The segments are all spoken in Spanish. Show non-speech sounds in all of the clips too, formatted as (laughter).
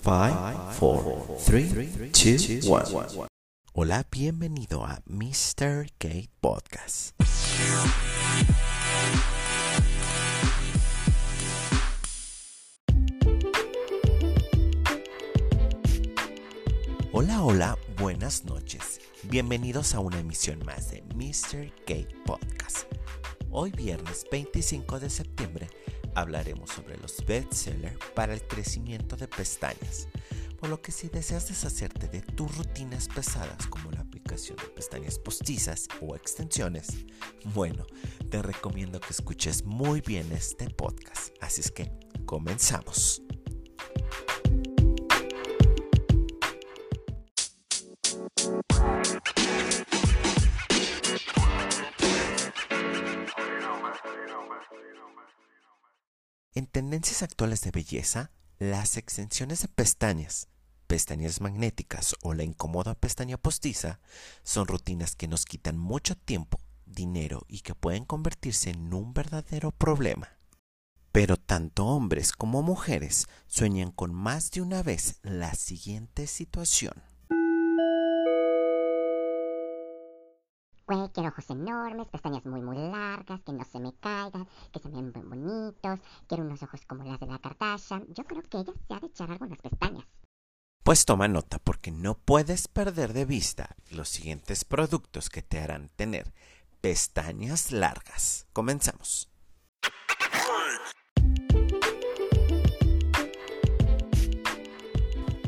5, 4, 3, 2, 1. Hola, bienvenido a Mr. Gate Podcast. Hola, hola, buenas noches. Bienvenidos a una emisión más de Mr. Gate Podcast. Hoy viernes 25 de septiembre hablaremos sobre los bestsellers para el crecimiento de pestañas. Por lo que si deseas deshacerte de tus rutinas pesadas como la aplicación de pestañas postizas o extensiones, bueno, te recomiendo que escuches muy bien este podcast. Así es que comenzamos. En tendencias actuales de belleza, las extensiones de pestañas, pestañas magnéticas o la incómoda pestaña postiza son rutinas que nos quitan mucho tiempo, dinero y que pueden convertirse en un verdadero problema. Pero tanto hombres como mujeres sueñan con más de una vez la siguiente situación. Güey, quiero ojos enormes, pestañas muy muy largas, que no se me caigan, que se vean bien bonitos, quiero unos ojos como las de la Kardashian. Yo creo que ella se ha de echar algunas pestañas. Pues toma nota porque no puedes perder de vista los siguientes productos que te harán tener pestañas largas. Comenzamos.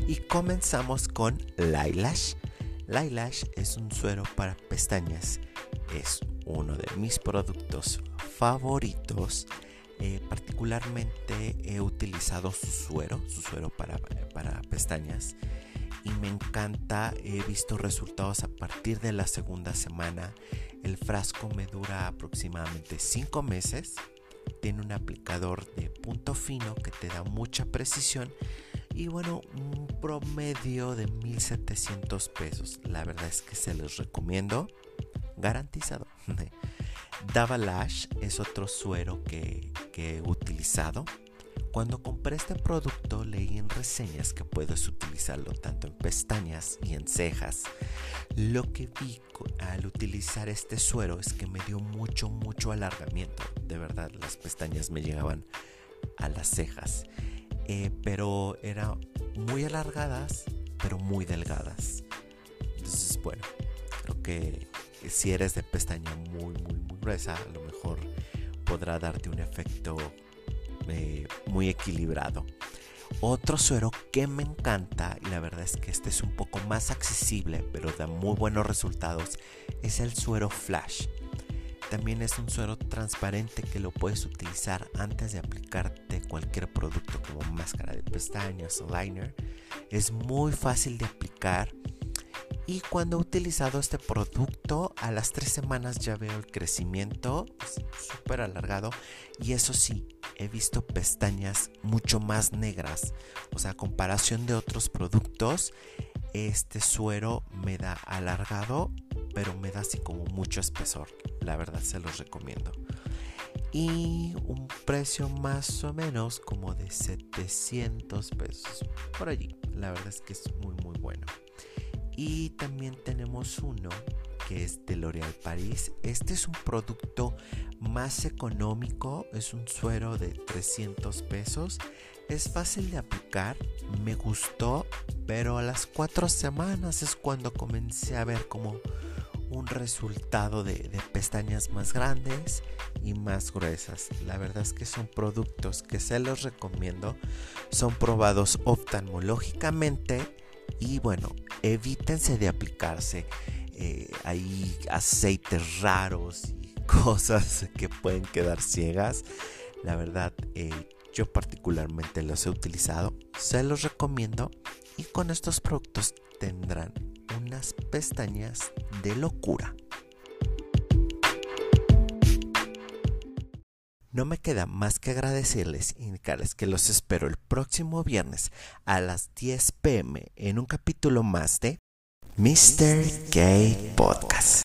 Y comenzamos con Lailash. Lailash es un suero para pestañas. Es uno de mis productos favoritos. Eh, particularmente he utilizado su suero, su suero para, para pestañas. Y me encanta, he visto resultados a partir de la segunda semana. El frasco me dura aproximadamente 5 meses. Tiene un aplicador de punto fino que te da mucha precisión y bueno, un promedio de 1700 pesos. La verdad es que se los recomiendo. Garantizado. (laughs) Davalash es otro suero que, que he utilizado. Cuando compré este producto leí en reseñas que puedes utilizarlo tanto en pestañas y en cejas. Lo que vi al utilizar este suero es que me dio mucho, mucho alargamiento. De verdad, las pestañas me llegaban a las cejas. Eh, pero eran muy alargadas, pero muy delgadas. Entonces, bueno, creo que si eres de pestaña muy, muy, muy gruesa, a lo mejor podrá darte un efecto eh, muy equilibrado. Otro suero que me encanta, y la verdad es que este es un poco más accesible, pero da muy buenos resultados, es el suero Flash. También es un suero transparente que lo puedes utilizar antes de aplicarte cualquier producto como máscara de pestañas o liner. Es muy fácil de aplicar y cuando he utilizado este producto a las tres semanas ya veo el crecimiento súper alargado y eso sí, he visto pestañas mucho más negras. O sea, a comparación de otros productos, este suero me da alargado pero me da así como mucho espesor. La verdad se los recomiendo. Y un precio más o menos como de 700 pesos. Por allí. La verdad es que es muy muy bueno. Y también tenemos uno que es de L'Oréal Paris. Este es un producto más económico. Es un suero de 300 pesos. Es fácil de aplicar. Me gustó. Pero a las 4 semanas es cuando comencé a ver como un resultado de, pestañas más grandes y más gruesas. La verdad es que son productos que se los recomiendo. Son probados oftalmológicamente y bueno, evítense de aplicarse eh, ahí aceites raros y (laughs) cosas que pueden quedar ciegas. La verdad, eh, yo particularmente los he utilizado, se los recomiendo y con estos productos tendrán pestañas de locura. No me queda más que agradecerles y indicarles que los espero el próximo viernes a las 10 pm en un capítulo más de Mr. Gay Podcast.